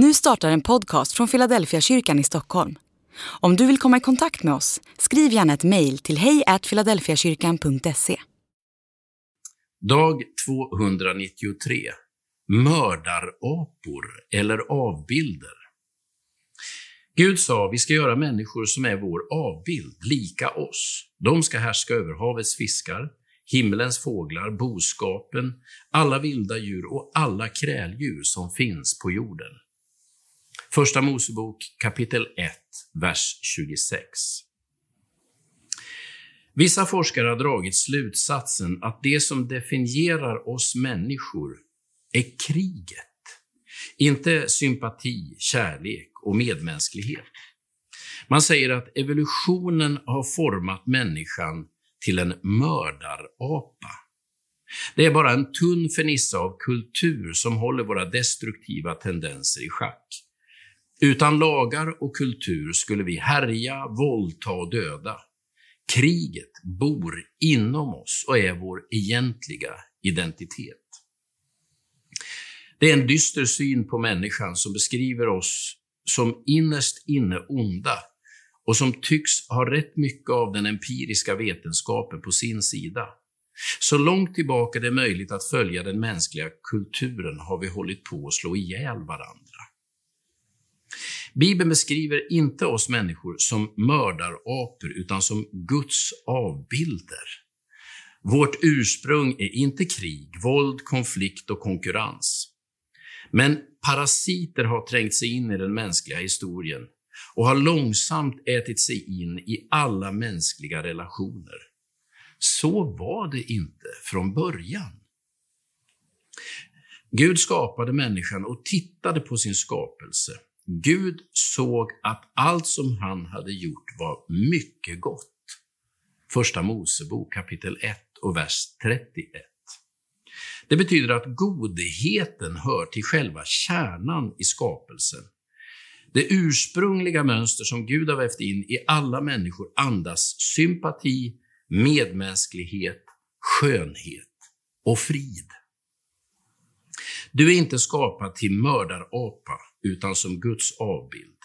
Nu startar en podcast från Philadelphia kyrkan i Stockholm. Om du vill komma i kontakt med oss, skriv gärna ett mejl till hejfiladelfiakyrkan.se. Dag 293. Mördarapor eller avbilder. Gud sa, vi ska göra människor som är vår avbild, lika oss. De ska härska över havets fiskar, himmelens fåglar, boskapen, alla vilda djur och alla kräldjur som finns på jorden. Första Mosebok kapitel 1, vers 26. Vissa forskare har dragit slutsatsen att det som definierar oss människor är kriget. Inte sympati, kärlek och medmänsklighet. Man säger att evolutionen har format människan till en mördarapa. Det är bara en tunn fernissa av kultur som håller våra destruktiva tendenser i schack. Utan lagar och kultur skulle vi härja, våldta och döda. Kriget bor inom oss och är vår egentliga identitet. Det är en dyster syn på människan som beskriver oss som innerst inne onda och som tycks ha rätt mycket av den empiriska vetenskapen på sin sida. Så långt tillbaka det är möjligt att följa den mänskliga kulturen har vi hållit på att slå ihjäl varandra. Bibeln beskriver inte oss människor som mördarapor, utan som Guds avbilder. Vårt ursprung är inte krig, våld, konflikt och konkurrens. Men parasiter har trängt sig in i den mänskliga historien och har långsamt ätit sig in i alla mänskliga relationer. Så var det inte från början. Gud skapade människan och tittade på sin skapelse. Gud såg att allt som han hade gjort var mycket gott. Första Mosebok kapitel 1 och vers 31. Det betyder att godheten hör till själva kärnan i skapelsen. Det ursprungliga mönster som Gud har vävt in i alla människor andas sympati, medmänsklighet, skönhet och frid. Du är inte skapad till mördarapa, utan som Guds avbild.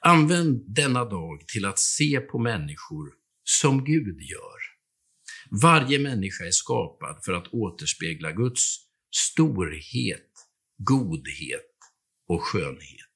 Använd denna dag till att se på människor som Gud gör. Varje människa är skapad för att återspegla Guds storhet, godhet och skönhet.